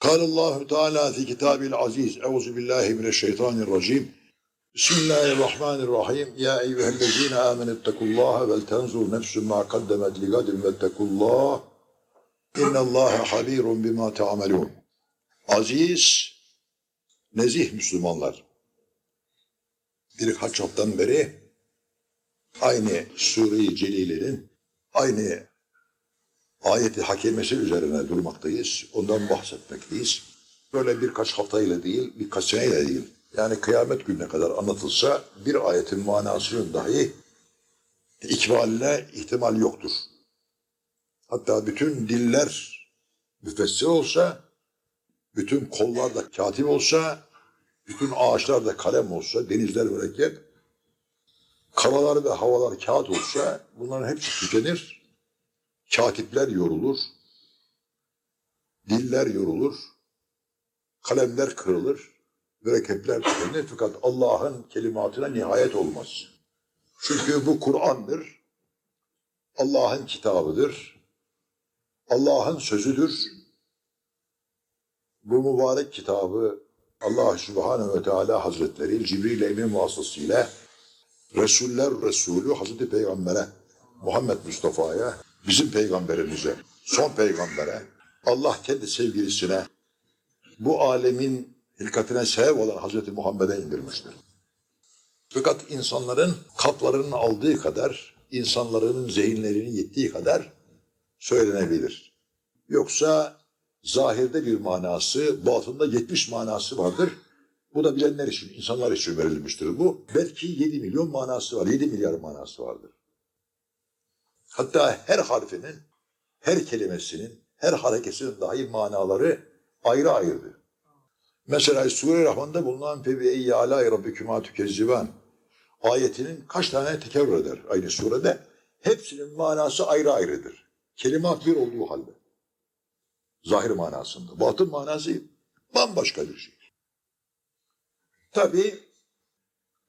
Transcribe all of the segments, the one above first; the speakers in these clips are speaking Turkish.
قال الله تعالى في كتابه العزيز أعوذ بالله من الشيطان الرجيم بسم الله الرحمن الرحيم يا أيها الذين آمنوا اتقوا الله ولتنظر نفس ما قدمت لغد واتقوا الله إن الله خبير بما تعملون Aziz, nezih Müslümanlar. Birkaç haftadan beri aynı Sure-i Celile'nin aynı ayeti hakemesi üzerine durmaktayız. Ondan bahsetmekteyiz. Böyle birkaç haftayla değil, birkaç seneyle değil. Yani kıyamet gününe kadar anlatılsa bir ayetin manasının dahi ikbaline ihtimal yoktur. Hatta bütün diller müfessir olsa, bütün kollar da katip olsa, bütün ağaçlar da kalem olsa, denizler mürekkep, karalar ve havalar kağıt olsa bunların hepsi tükenir. Katipler yorulur, diller yorulur, kalemler kırılır, mürekkepler tükenir fakat Allah'ın kelimatına nihayet olmaz. Çünkü bu Kur'an'dır, Allah'ın kitabıdır, Allah'ın sözüdür. Bu mübarek kitabı Allah Subhanahu ve Teala Hazretleri Cibril Emin vasıtasıyla Resuller Resulü Hazreti Peygamber'e, Muhammed Mustafa'ya, bizim peygamberimize, son peygambere, Allah kendi sevgilisine, bu alemin hilkatine sebep olan Hazreti Muhammed'e indirmiştir. Fakat insanların kaplarının aldığı kadar, insanların zihinlerinin yettiği kadar söylenebilir. Yoksa zahirde bir manası, batında 70 manası vardır. Bu da bilenler için, insanlar için verilmiştir bu. Belki 7 milyon manası var, 7 milyar manası vardır. Hatta her harfinin, her kelimesinin, her harekesinin dahi manaları ayrı ayrıdır. Mesela Sure-i Rahman'da bulunan eyyi alâ rabbikümâ tükezziban ayetinin kaç tane tekerrür eder aynı surede? Hepsinin manası ayrı ayrıdır. Kelimat bir olduğu halde. Zahir manasında. Batın manası bambaşka bir şey. Tabi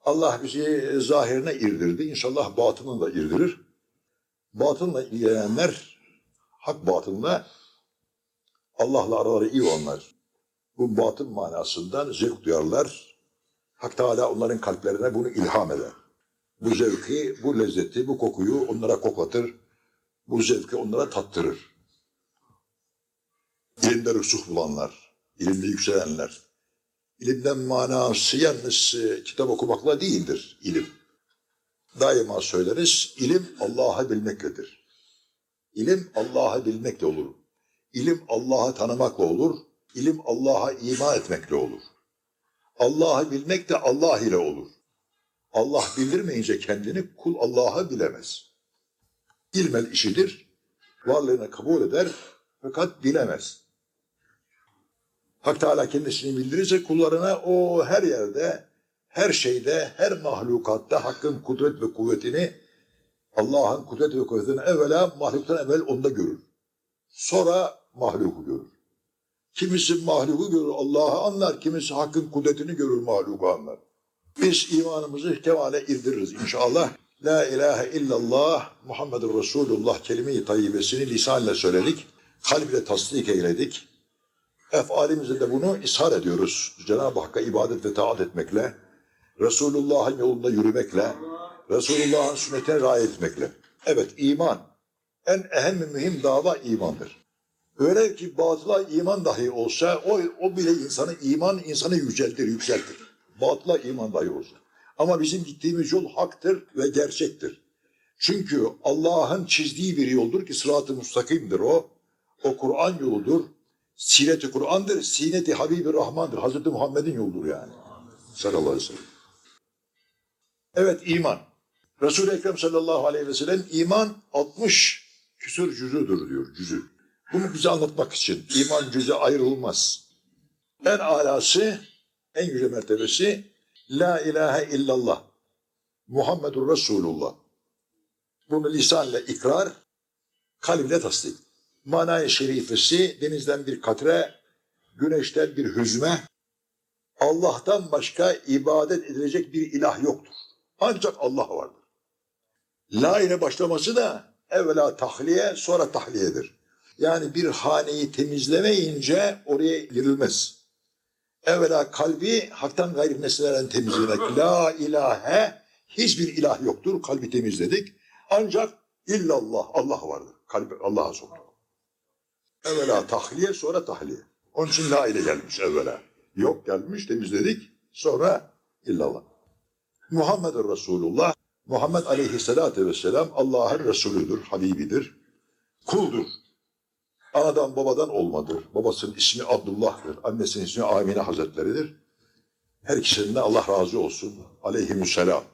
Allah bizi zahirine irdirdi. İnşallah batını da irdirir. Batınla ilgilenenler hak batınla Allah'la araları iyi olanlar. Bu batın manasından zevk duyarlar. Hak Teala onların kalplerine bunu ilham eder. Bu zevki, bu lezzeti, bu kokuyu onlara koklatır. Bu zevki onlara tattırır. İlimde rüsuh bulanlar, ilimde yükselenler. İlimden manası yalnız e, kitap okumakla değildir ilim. Daima söyleriz, ilim Allah'ı bilmekledir. İlim Allah'ı bilmekle olur. İlim Allah'ı tanımakla olur. İlim Allah'a iman etmekle olur. Allah'ı bilmek de Allah ile olur. Allah bildirmeyince kendini kul Allah'ı bilemez. Bilmel işidir. Varlığını kabul eder fakat bilemez. Hak Teala kendisini bildirirse kullarına o her yerde, her şeyde, her mahlukatta Hakk'ın kudret ve kuvvetini, Allah'ın kudret ve kuvvetini evvela mahluktan evvel onda görür. Sonra mahluku görür. Kimisi mahluku görür, Allah'ı anlar, kimisi Hakk'ın kudretini görür, mahluku anlar. Biz imanımızı kemale irdiririz inşallah. La ilahe illallah Muhammedur Resulullah kelime-i tayyibesini lisanla söyledik. Kalbiyle tasdik eyledik. Efalimizde de bunu ishar ediyoruz. Cenab-ı Hakk'a ibadet ve taat etmekle, Resulullah'ın yolunda yürümekle, Resulullah'ın sünnetine riayet etmekle. Evet iman. En ehem mühim dava imandır. Öyle ki batıla iman dahi olsa o, o bile insanı iman insanı yüceltir, yükseltir. Batıla iman dahi olsa. Ama bizim gittiğimiz yol haktır ve gerçektir. Çünkü Allah'ın çizdiği bir yoldur ki sırat-ı müstakimdir o. O Kur'an yoludur. Sinet-i Kur'an'dır. Sinet-i Habib-i Rahman'dır. Hazreti Muhammed'in yoludur yani. Sallallahu aleyhi ve sellem. Evet iman. Resul-i Ekrem sallallahu aleyhi ve sellem iman 60 küsur cüzüdür diyor cüzü. Bunu bize anlatmak için iman cüze ayrılmaz. En alası, en yüce mertebesi La ilahe illallah. Muhammedur Resulullah. Bunu lisanla ikrar, kalple tasdik. Manayı şerifesi denizden bir katre, güneşten bir hüzme, Allah'tan başka ibadet edilecek bir ilah yoktur. Ancak Allah vardır. La ile başlaması da evvela tahliye sonra tahliyedir. Yani bir haneyi temizlemeyince oraya girilmez. Evvela kalbi haktan gayrı nesnelerden temizlemek. La ilahe hiçbir ilah yoktur. Kalbi temizledik. Ancak illallah Allah vardır. Kalbi Allah'a soktu. Evvela tahliye sonra tahliye. Onun için la ile gelmiş evvela. Yok gelmiş temizledik. Sonra illallah. Muhammed Resulullah. Muhammed Aleyhisselatü Vesselam Allah'ın Resulüdür, Habibidir, kuldur. Anadan babadan olmadır. Babasının ismi Abdullah'dır. Annesinin ismi Amine Hazretleridir. Her ikisinden Allah razı olsun. Aleyhisselam.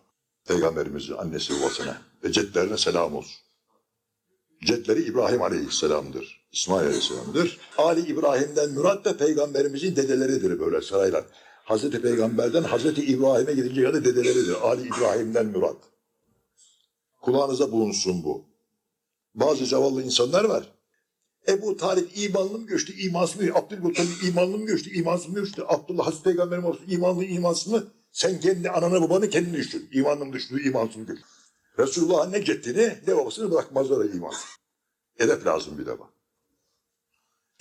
Peygamberimizin annesi babasına ve cedlerine selam olsun. Cedleri İbrahim Aleyhisselam'dır. İsmail Aleyhisselam'dır. Ali İbrahim'den Murat da peygamberimizin dedeleridir böyle sırayla. Hazreti Peygamber'den Hazreti İbrahim'e gidince kadar dedeleridir. Ali İbrahim'den Murat. Kulağınıza bulunsun bu. Bazı zavallı insanlar var. Ebu Talip imanlı mı göçtü, imansız mı? Abdülmuttalip imanlı mı göçtü, imansız mı göçtü? Abdullah Hazreti Peygamberim olsun, imanlı imansız mı? Sen kendi ananı babanı kendin düşün. İmanlı mı düştü, imansız mı düştü? Resulullah'ın ne ceddini ne babasını bırakmazlar iman. Edep lazım bir de bak.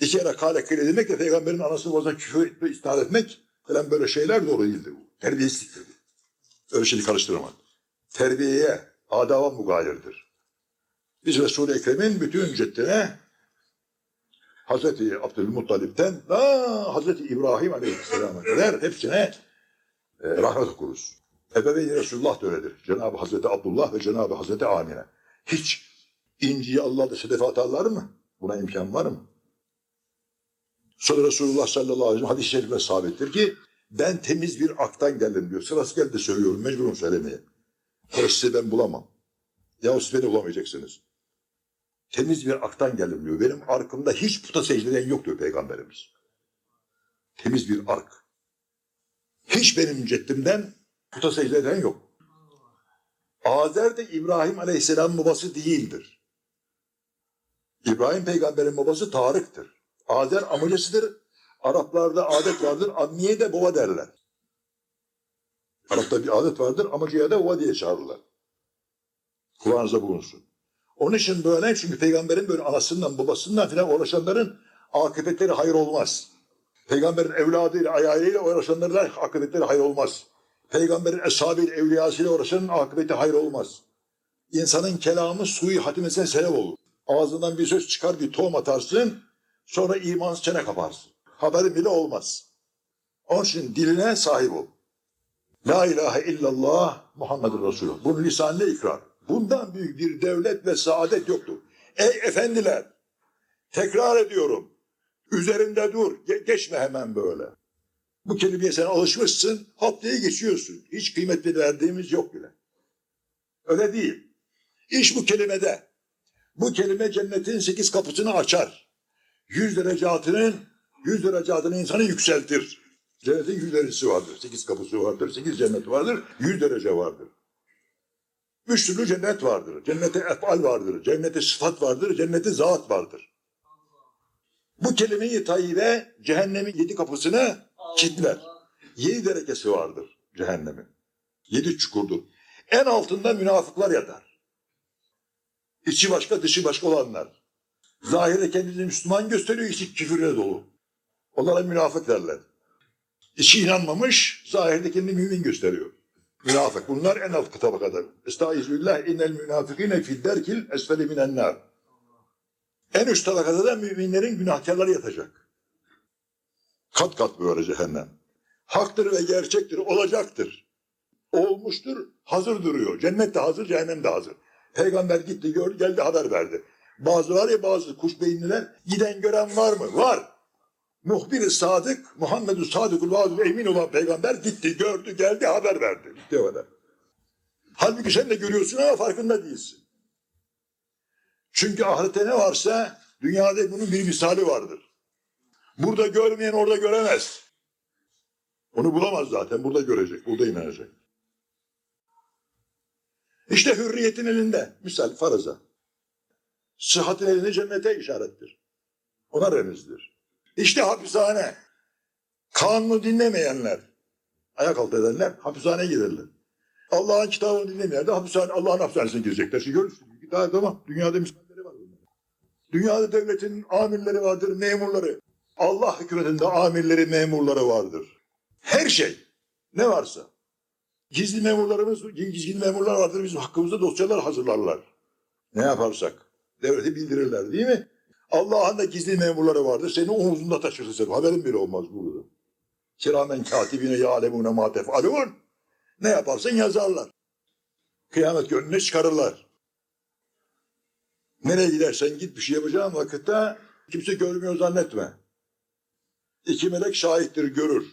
İki kale kile demek de peygamberin anasını babasına küfür etme, isnat etmek falan böyle şeyler doğru değildir. bu. Terbiyesizliktir. bu. Öyle şeyi karıştırma. Terbiyeye, adaba mugayirdir. Biz Resul-i Ekrem'in bütün ceddine Hazreti Abdülmuttalip'ten da Hazreti İbrahim Aleyhisselam'a kadar hepsine e, rahmet okuruz. Ebeveyn Resulullah da öyledir. Cenab-ı Hazreti Abdullah ve Cenab-ı Hazreti Amine. Hiç inciyi Allah'da sedefe atarlar mı? Buna imkan var mı? Resulullah sallallahu aleyhi ve sellem hadis-i şerifle sabittir ki ben temiz bir aktan geldim diyor. Sırası geldi söylüyorum mecburum söylemeye. Size ben bulamam. Ya siz beni bulamayacaksınız. Temiz bir aktan geldim diyor. Benim arkamda hiç puta secde eden yok diyor Peygamberimiz. Temiz bir ark. Hiç benim ceddimden puta secde eden yok. Azer de İbrahim Aleyhisselam babası değildir. İbrahim peygamberin babası Tarık'tır. Azer amcasıdır. Araplarda adet vardır. Ammiye de baba derler. Arapta bir adet vardır. Amcaya da baba diye çağırırlar. Kulağınıza bulunsun. Onun için böyle çünkü peygamberin böyle anasından babasından filan uğraşanların akıbetleri hayır olmaz. Peygamberin evladıyla ayağıyla uğraşanların akıbetleri hayır olmaz. Peygamberin eshabıyla evliyasıyla uğraşanın akıbeti hayır olmaz. İnsanın kelamı suyu hatimesine sebep olur. Ağzından bir söz çıkar bir tohum atarsın sonra imansız çene kaparsın. Haberin bile olmaz. Onun için diline sahip ol. La ilahe illallah Muhammedur Resulullah. Bunun lisanıyla ikrar. Bundan büyük bir devlet ve saadet yoktur. Ey efendiler! Tekrar ediyorum. Üzerinde dur. Ge- geçme hemen böyle. Bu kelimeye sen alışmışsın. Hop diye geçiyorsun. Hiç kıymetli verdiğimiz yok bile. Öyle değil. İş bu kelimede. Bu kelime cennetin sekiz kapısını açar. Yüz derecatının, yüz derecatını insanı yükseltir. Cennetin yüz derecesi vardır. Sekiz kapısı vardır. Sekiz cennet vardır. Yüz derece vardır. Üç türlü cennet vardır. Cennete efal vardır. Cennete sıfat vardır. Cennete zat vardır. Bu kelime-i tayyibe cehennemin yedi kapısını kilitler. Yedi derecesi vardır cehennemin. Yedi çukurdur. En altında münafıklar yatar. İçi başka dışı başka olanlar. Zahirde kendini Müslüman gösteriyor, içi küfürle dolu. Onlara münafık derler. İçi inanmamış, zahirde kendini mümin gösteriyor. Münafık. Bunlar en alt tabakadır. Estağfirullah innel münafıkine fid derkil esfeli minen nar. En üst tabakada da müminlerin günahkarları yatacak. Kat kat böyle cehennem. Haktır ve gerçektir, olacaktır. Olmuştur, hazır duruyor. Cennet de hazır, cehennem de hazır. Peygamber gitti, gördü, geldi haber verdi. Bazı var ya bazı kuş beyinliler, giden gören var mı? Var. Muhbir-i Sadık, Muhammed-i Sadıkul Vaadül Emin olan peygamber gitti, gördü, geldi, haber verdi. Bitti o. Halbuki sen de görüyorsun ama farkında değilsin. Çünkü ahirette ne varsa dünyada bunun bir misali vardır. Burada görmeyen orada göremez. Onu bulamaz zaten. Burada görecek, burada inanacak. İşte hürriyetin elinde. Misal faraza. Sıhhatin elinde cennete işarettir. Ona remizdir. İşte hapishane. Kanunu dinlemeyenler, ayak altı edenler hapishaneye giderler. Allah'ın kitabını dinlemeyenler de hapishane, Allah'ın hapishanesine girecekler. Şimdi görürsün. Daha tamam. Dünyada misalleri var. Dünyada devletin amirleri vardır, memurları. Allah hükümetinde amirleri, memurları vardır. Her şey ne varsa. Gizli memurlarımız, gizli memurlar vardır bizim hakkımızda dosyalar hazırlarlar. Ne yaparsak devleti bildirirler değil mi? Allah'ın da gizli memurları vardır. Seni omuzunda taşırsın sen. Haberin bile olmaz burada. Kiramen katibine yâlemûne mâ tef'alûn. Ne yaparsan yazarlar. Kıyamet gününe çıkarırlar. Nereye gidersen git bir şey yapacağın vakitte kimse görmüyor zannetme. İki melek şahittir görür.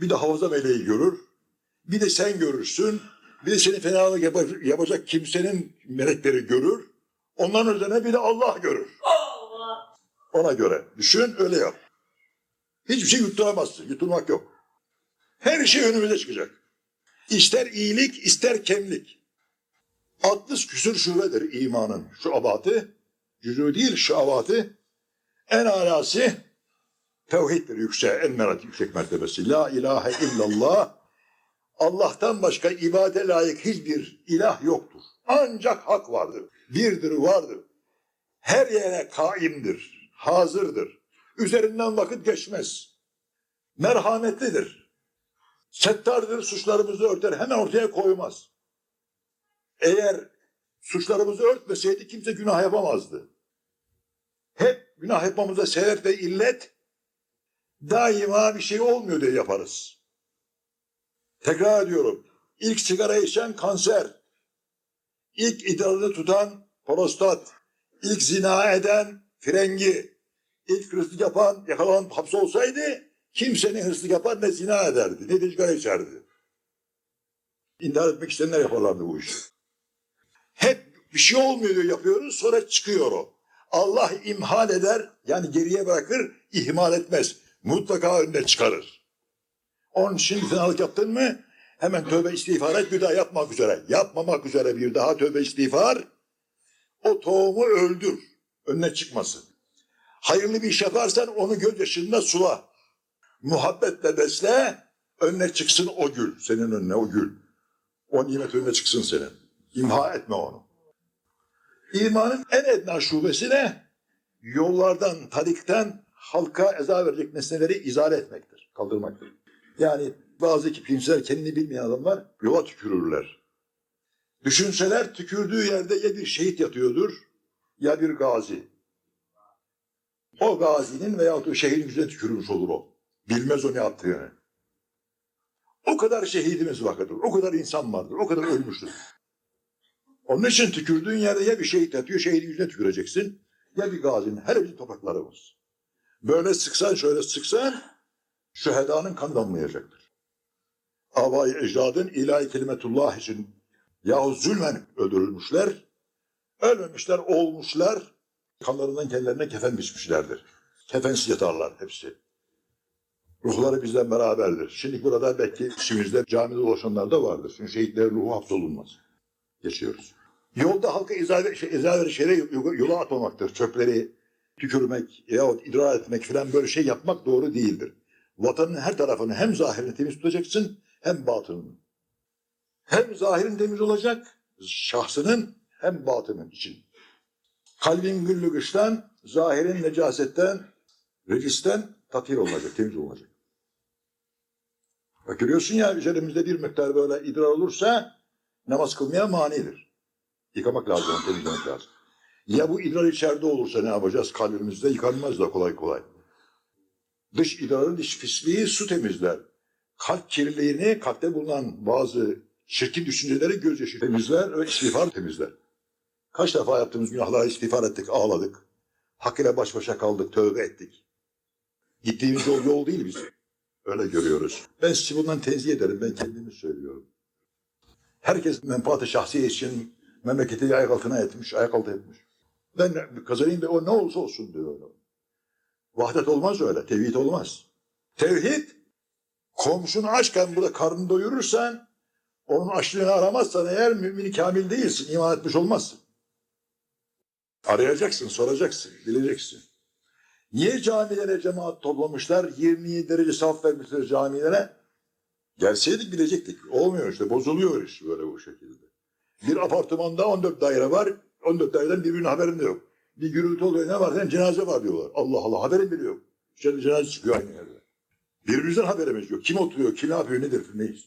Bir de hafıza meleği görür. Bir de sen görürsün. Bir de seni fenalık yapa- yapacak kimsenin melekleri görür. Onların üzerine bir de Allah görür. Allah. Ona göre düşün öyle yap. Hiçbir şey yutturamazsın. Yutulmak yok. Her şey önümüze çıkacak. İster iyilik ister kemlik. 60 küsür şubedir imanın şu abatı. Cüzü değil şu abatı. En alası tevhiddir yüksek, en merat yüksek mertebesi. La ilahe illallah. Allah'tan başka ibade layık hiçbir ilah yoktur. Ancak hak vardır. Birdir vardır. Her yere kaimdir, hazırdır. Üzerinden vakit geçmez. Merhametlidir. Settardır, suçlarımızı örter, hemen ortaya koymaz. Eğer suçlarımızı örtmeseydi kimse günah yapamazdı. Hep günah yapmamıza sebep ve illet daima bir şey olmuyor diye yaparız. Tekrar ediyorum. İlk sigara içen kanser. İlk idrarını tutan prostat. İlk zina eden frengi. İlk hırsızlık yapan yakalanıp hapse olsaydı kimse ne hırsızlık yapar ne zina ederdi. Ne de sigara içerdi. İntihar etmek isteyenler yaparlardı bu işi. Hep bir şey olmuyor diyor yapıyoruz sonra çıkıyor o. Allah imhal eder yani geriye bırakır ihmal etmez. Mutlaka önüne çıkarır. Onun için fenalık yaptın mı hemen tövbe istiğfar et bir daha yapmak üzere. Yapmamak üzere bir daha tövbe istiğfar o tohumu öldür. Önüne çıkmasın. Hayırlı bir iş yaparsan onu gözyaşında sula. Muhabbetle besle önüne çıksın o gül. Senin önüne o gül. O nimet önüne çıksın senin. İmha etme onu. İmanın en edna şubesi ne? Yollardan, tarikten halka eza verecek nesneleri izale etmektir, kaldırmaktır. Yani bazı kimseler kendini bilmeyen adamlar yola tükürürler. Düşünseler tükürdüğü yerde ya bir şehit yatıyordur ya bir gazi. O gazinin veyahut o şehidin yüzüne tükürmüş olur o. Bilmez o ne yaptığını. O kadar şehidimiz vardır, o kadar insan vardır, o kadar ölmüştür. Onun için tükürdüğün yerde ya bir şehit yatıyor, şehidin yüzüne tüküreceksin, ya bir gazinin, her bizim topraklarımız. Böyle sıksan şöyle sıksan, şühedanın kan damlayacaktır. Abai ecdadın ilahi kelimetullah için yahut zulmen öldürülmüşler, ölmemişler, olmuşlar, kanlarından kendilerine kefen biçmişlerdir. Kefensiz yatarlar hepsi. Ruhları bizden beraberdir. Şimdi burada belki içimizde camide dolaşanlar da vardır. Çünkü şehitlerin ruhu hapsolunmaz. Geçiyoruz. Yolda halka izah, şey, yola atmamaktır. Çöpleri tükürmek yahut idrar etmek falan böyle şey yapmak doğru değildir. Vatanın her tarafını hem zahirini temiz tutacaksın hem batınını. Hem zahirin temiz olacak şahsının hem batının için. Kalbin güllü gıştan, zahirin necasetten, recisten tatil olacak, temiz olacak. Görüyorsun ya üzerimizde bir miktar böyle idrar olursa namaz kılmaya manidir. Yıkamak lazım, temizlemek lazım. Ya bu idrar içeride olursa ne yapacağız? Kalbimizde yıkanmaz da kolay kolay. Dış idrarın dış pisliği su temizler. Kalp kirliliğini, kalpte bulunan bazı çirkin düşünceleri gözyaşı temizler ve istiğfar temizler. Kaç defa yaptığımız günahlara istiğfar ettik, ağladık. Hak ile baş başa kaldık, tövbe ettik. Gittiğimiz yol yol değil bizim. Öyle görüyoruz. Ben sizi bundan tenzih ederim, ben kendimi söylüyorum. Herkes menfaati şahsi için memleketi ayak altına etmiş, ayak altı etmiş. Ben kazanayım da o ne olursa olsun diyor. Vahdet olmaz öyle, tevhid olmaz. Tevhid, komşunu açken burada karnını doyurursan, onun açlığını aramazsan eğer mümin kamil değilsin, iman etmiş olmazsın. Arayacaksın, soracaksın, bileceksin. Niye camilere cemaat toplamışlar? 27 derece saf vermişler camilere. Gelseydik bilecektik. Olmuyor işte, bozuluyor iş böyle bu şekilde. Bir apartmanda 14 daire var, 14 daireden birbirinin haberinde yok. Bir gürültü oluyor ne var? Hem cenaze var diyorlar. Allah Allah haberim bile yok. İşte cenaze çıkıyor aynı yerde. Birbirimizden haberimiz yok. Kim oturuyor, kim ne yapıyor, nedir neyiz?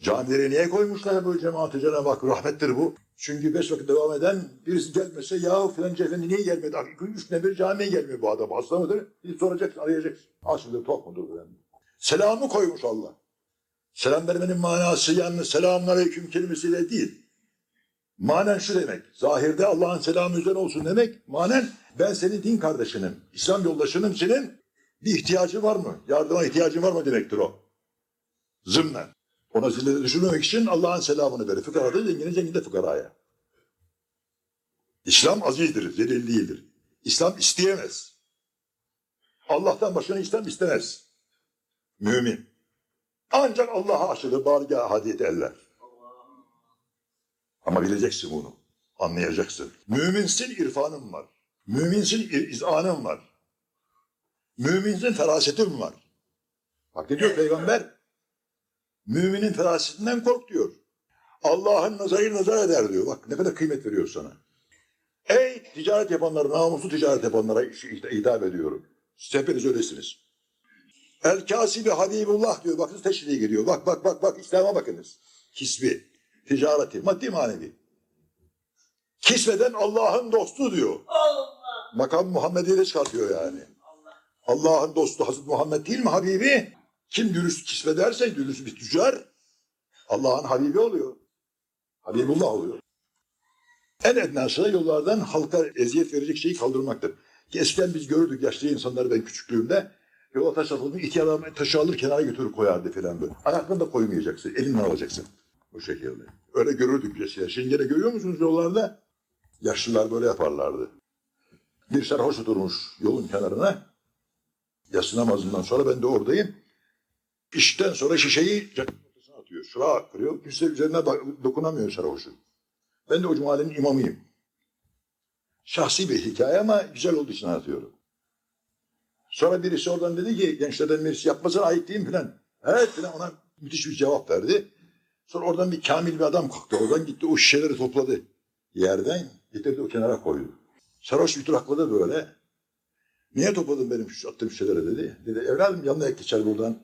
Camileri niye koymuşlar bu cemaati Cenab-ı Hak? Rahmettir bu. Çünkü beş vakit devam eden birisi gelmese ya filanca efendi niye gelmedi? Üç güne bir camiye gelmiyor bu adam. Hasta mıdır? Bir soracaksın, arayacaksın. Aslında top mudur? falan. Selamı koymuş Allah. Selam vermenin manası yalnız selamun aleyküm kelimesiyle değil. Manen şu demek. Zahirde Allah'ın selamı üzerine olsun demek. Manen ben senin din kardeşinim. İslam yoldaşınım senin. Bir ihtiyacın var mı? Yardıma ihtiyacın var mı demektir o. Zımnen. Ona zillete düşürmemek için Allah'ın selamını verir. Fıkara da zengine, zengin de fıkaraya. İslam azizdir, zelil değildir. İslam isteyemez. Allah'tan başını İslam istemez. Mümin. Ancak Allah'a aşırı bargâh hadiyet eller. Ama bileceksin bunu. Anlayacaksın. Müminsin irfanın var. Müminsin izanın var. Müminsin ferasetin var. Bak ne diyor peygamber? Müminin ferasetinden kork diyor. Allah'ın nazarı nazar eder diyor. Bak ne kadar kıymet veriyor sana. Ey ticaret yapanlara, namuslu ticaret yapanlara hitap ediyorum. Siz hepiniz öylesiniz. El kasibi Habibullah diyor. Bakınız teşriğe giriyor. Bak bak bak bak İslam'a bakınız. Kisbi, ticareti, maddi manevi. Kisveden Allah'ın dostu diyor. Allah. Makam Muhammed'i de çıkartıyor yani. Allah'ın dostu Hazreti Muhammed değil mi Habibi? Kim dürüst kisvederse dürüst bir tüccar Allah'ın Habibi oluyor. Habibullah oluyor. En ednası da yollardan halka eziyet verecek şeyi kaldırmaktır. Ki eskiden biz görürdük yaşlı insanları ben küçüklüğümde yola taş atılmış ihtiyarlar taşı alır kenara götürüp koyardı falan böyle. Ayaklarını da koymayacaksın, elinle alacaksın. Bu şekilde. Öyle görürdük biz. Şimdi de görüyor musunuz yollarda? Yaşlılar böyle yaparlardı. Bir sarhoş oturmuş yolun kenarına. Yatsı namazından sonra ben de oradayım. İşten sonra şişeyi ortasına atıyor. Şura kırıyor. Kimse üzerine dokunamıyor sarhoşun. Ben de o mahallenin imamıyım. Şahsi bir hikaye ama güzel olduğu için anlatıyorum. Sonra birisi oradan dedi ki gençlerden birisi yapmasına ait değil mi filan. Evet filan ona müthiş bir cevap verdi. Sonra oradan bir kamil bir adam kalktı. Oradan gitti o şişeleri topladı. Yerden getirdi o kenara koydu. Sarhoş bir durakladı böyle. Niye topladın benim şu attığım şişeleri dedi. Dedi evladım yanına geçer buradan.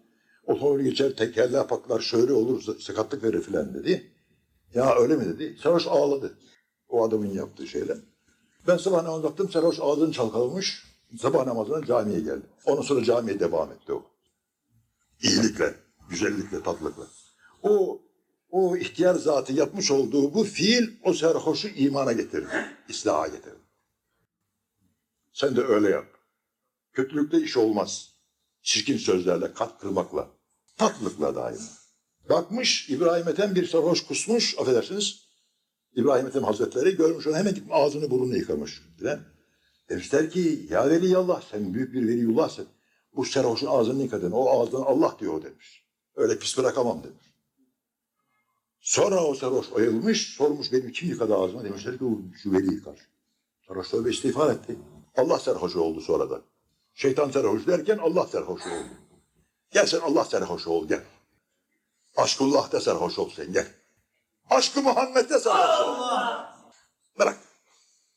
Otomobil geçer tekerleğe patlar şöyle olur sakatlık verir filan dedi. Ya öyle mi dedi. Sarhoş ağladı. O adamın yaptığı şeyle. Ben sabah namazına baktım sarhoş ağzını çalkalamış. Sabah namazına camiye geldi. Ondan sonra camiye devam etti o. İyilikle, güzellikle, tatlılıkla. O o ihtiyar zatı yapmış olduğu bu fiil o sarhoşu imana getirdi. İslaha getirdi. Sen de öyle yap. Kötülükte iş olmaz. Çirkin sözlerle, kat kırmakla, tatlılıkla daima. Bakmış İbrahim Ethem bir sarhoş kusmuş, affedersiniz. İbrahim Ethem Hazretleri görmüş onu hemen ağzını burnunu yıkamış. Bilen. Demişler ki ya veliyallah sen büyük bir veliyullahsın. Bu sarhoşun ağzını yıkadın. O ağzından Allah diyor demiş. Öyle pis bırakamam demiş. Sonra o sarhoş ayılmış, sormuş benim kim yıkadı ağzımı? Demişler ki o şu veli yıkar. Sarhoş tövbe istiğfar etti. Allah sarhoşu oldu sonra da. Şeytan sarhoş derken Allah sarhoşu oldu. Gel sen Allah sarhoşu ol gel. Aşkullah'ta sarhoş ol sen gel. Aşkı Muhammed'de sarhoş ol. Bırak.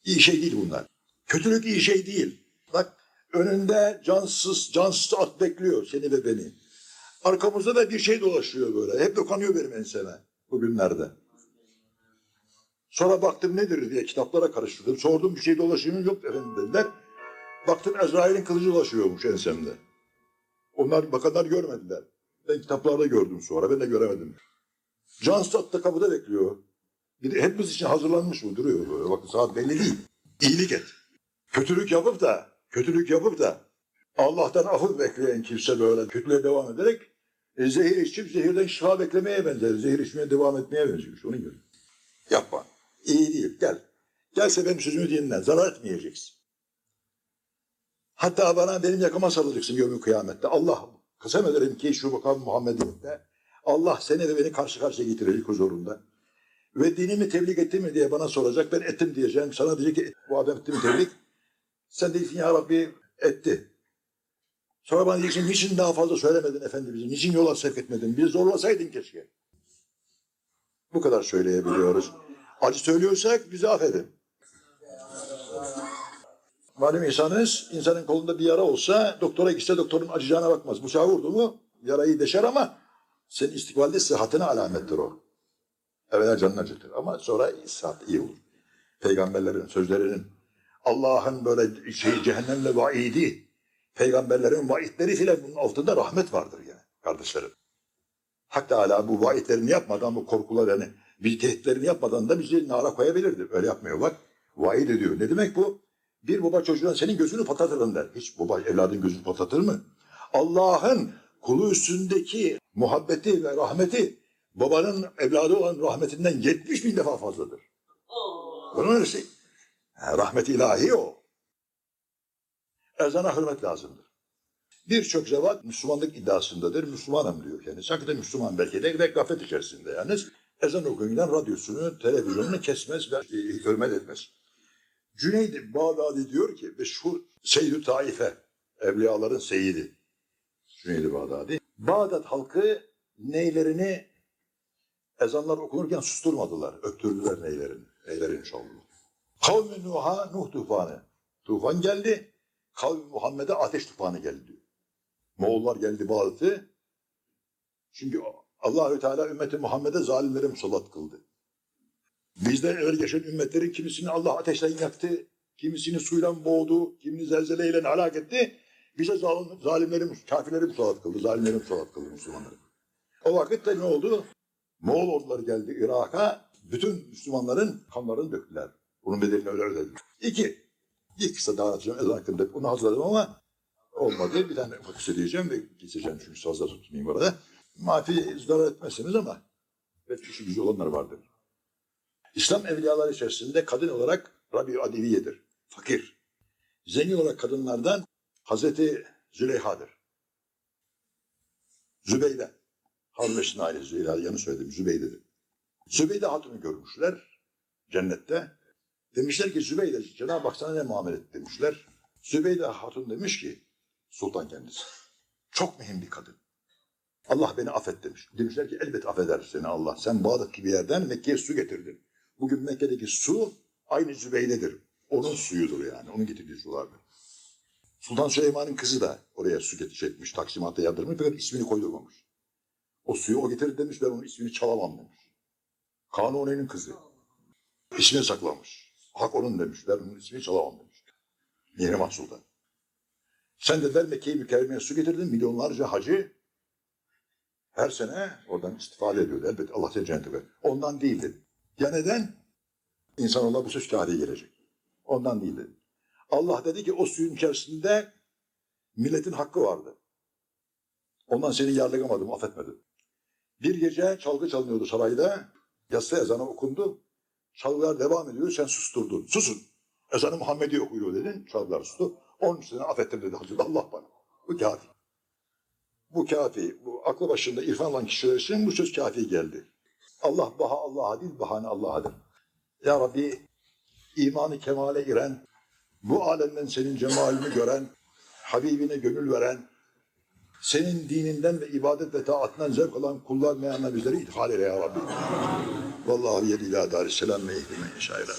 İyi şey değil bunlar. Kötülük iyi şey değil. Bak önünde cansız, cansız at bekliyor seni ve beni. Arkamızda da bir şey dolaşıyor böyle. Hep dokanıyor benim enseme bugünlerde. Sonra baktım nedir diye kitaplara karıştırdım. Sordum bir şey dolaşıyor? Yok efendim dediler. Baktım Ezrail'in kılıcı dolaşıyormuş ensemde. Onlar bakanlar görmediler. Ben kitaplarda gördüm sonra. Ben de göremedim. Can Stat da kapıda bekliyor. Bir hepimiz için hazırlanmış mı duruyor böyle. Bakın saat belli değil. İyilik et. Kötülük yapıp da, kötülük yapıp da Allah'tan affı bekleyen kimse böyle kötülüğe devam ederek e, zehir içip zehirden şifa beklemeye benzer. Zehir içmeye devam etmeye benziyor. Onu gör. Yapma. İyi değil. Gel. Gelse benim sözümü dinle. Zarar etmeyeceksin. Hatta bana benim yakama sarılacaksın yevmi kıyamette. Allah kısem ederim ki şu makam Muhammed'in de Allah seni ve beni karşı karşıya getirecek huzurunda. Ve dinimi tebliğ etti mi diye bana soracak. Ben ettim diyeceğim. Sana diyecek ki bu adam etti mi tebliğ? Sen diyeceksin ya Rabbi etti. Sonra bana diyeceksin niçin daha fazla söylemedin Efendimiz'e? Niçin yola sevk etmedin? Bir zorlasaydın keşke. Bu kadar söyleyebiliyoruz. Acı söylüyorsak bizi affedin. Malum insanız, insanın kolunda bir yara olsa doktora gitse doktorun acıyacağına bakmaz. Bıçağı vurdu mu yarayı deşer ama senin istikbalde sıhhatine alamettir o. Evvela canını acıtır ama sonra sıhhat iyi olur. Peygamberlerin sözlerinin, Allah'ın böyle şey cehennemle vaidi, peygamberlerin vaidleri filan bunun altında rahmet vardır yani kardeşlerim. Hak Teala bu vaidlerini yapmadan, bu korkularını, bir tehditlerini yapmadan da bizi nara koyabilirdi. Öyle yapmıyor bak. Vaid ediyor. Ne demek bu? Bir baba çocuğuna senin gözünü patlatırım der. Hiç baba evladın gözünü patlatır mı? Allah'ın kulu üstündeki muhabbeti ve rahmeti babanın evladı olan rahmetinden 70 bin defa fazladır. Bunun öylesi. Rahmet ilahi o. Ezana hürmet lazımdır. Birçok zevat Müslümanlık iddiasındadır. Müslümanım diyor kendisi. Hakikaten Müslüman belki de ve gaflet içerisinde yalnız. Ezan okuyundan radyosunu, televizyonunu kesmez ve e, hürmet etmez. Cüneyd Bağdadi diyor ki meşhur Seyyid-i Taife, evliyaların seyidi. Cüneyd Bağdadi. Bağdat halkı neylerini ezanlar okunurken susturmadılar. Öptürdüler neylerini. Neylerini çaldılar. Kavmi Nuh'a Nuh tufanı. Tufan geldi. Kavmi Muhammed'e ateş tufanı geldi diyor. Moğollar geldi Bağdat'ı. Çünkü Allahü Teala ümmeti Muhammed'e zalimleri musallat kıldı. Bizden evvel geçen ümmetlerin kimisini Allah ateşten yaktı, kimisini suyla boğdu, kimini zelzeleyle helak etti. Bize zalim, zalimleri, kafirleri musallat kıldı, zalimleri musallat kıldı Müslümanları. O vakitte ne oldu? Moğol orduları geldi Irak'a, bütün Müslümanların kanlarını döktüler. Bunun bedelini öyle ödediler. İki, bir kısa daha anlatacağım ezan hakkında. Bunu hazırladım ama olmadı. Bir tane ufak söyleyeceğim ve geçeceğim çünkü fazla tutmayayım orada. Mafi zarar etmezsiniz ama belki işi gücü olanlar vardır. İslam evliyaları içerisinde kadın olarak Rabi Adiviye'dir. Fakir. Zengin olarak kadınlardan Hazreti Züleyha'dır. Zübeyde. Harun ailesi Züleyha yanı söyledim Zübeyde'dir. Zübeyde Hatun'u görmüşler cennette. Demişler ki Zübeyde Cenab-ı Hak sana ne muamele etti demişler. Zübeyde Hatun demiş ki sultan kendisi. Çok mühim bir kadın. Allah beni affet demiş. Demişler ki elbet affeder seni Allah. Sen Bağdat gibi yerden Mekke'ye su getirdin. Bugün Mekke'deki su aynı Zübeyde'dir. Onun suyudur yani. Onun getirdiği sulardır. Sultan Süleyman'ın kızı da oraya su getirecekmiş. Taksimata yardırmış fakat ismini koydurmamış. O suyu o getirdi demiş ben onun ismini çalamam demiş. Kanuni'nin kızı. İsmini saklamış. Hak onun demiş. Ben onun ismini çalamam demiş. Mihrimah Sultan. Sen de der Mekke'yi mükerremeye su getirdin. Milyonlarca hacı her sene oradan istifade ediyordu. Elbette Allah seni cennete ver. Ondan değil. Ya neden? İnsanoğlu bu söz tarihi gelecek. Ondan değil. Allah dedi ki o suyun içerisinde milletin hakkı vardı. Ondan seni yargılamadım, affetmedim. Bir gece çalgı çalınıyordu sarayda. Yatsı ezanı okundu. Çalgılar devam ediyor, sen susturdun. Susun. Ezanı Muhammedi okuyor dedin. Çalgılar sustu. Onun için affettim dedi Hazreti Allah bana. Bu kafi. Bu kafi. Bu aklı başında irfan olan kişiler için bu söz kafi geldi. Allah baha Allah'a değil, bahane Allah'adır. Ya Rabbi imanı kemale giren, bu alemden senin cemalini gören, Habibine gönül veren, senin dininden ve ibadet ve taatından zevk alan kullar meyanla bizleri ithal eyle ya Rabbi. Vallahi yedi ila darisselam yeşâ ilâ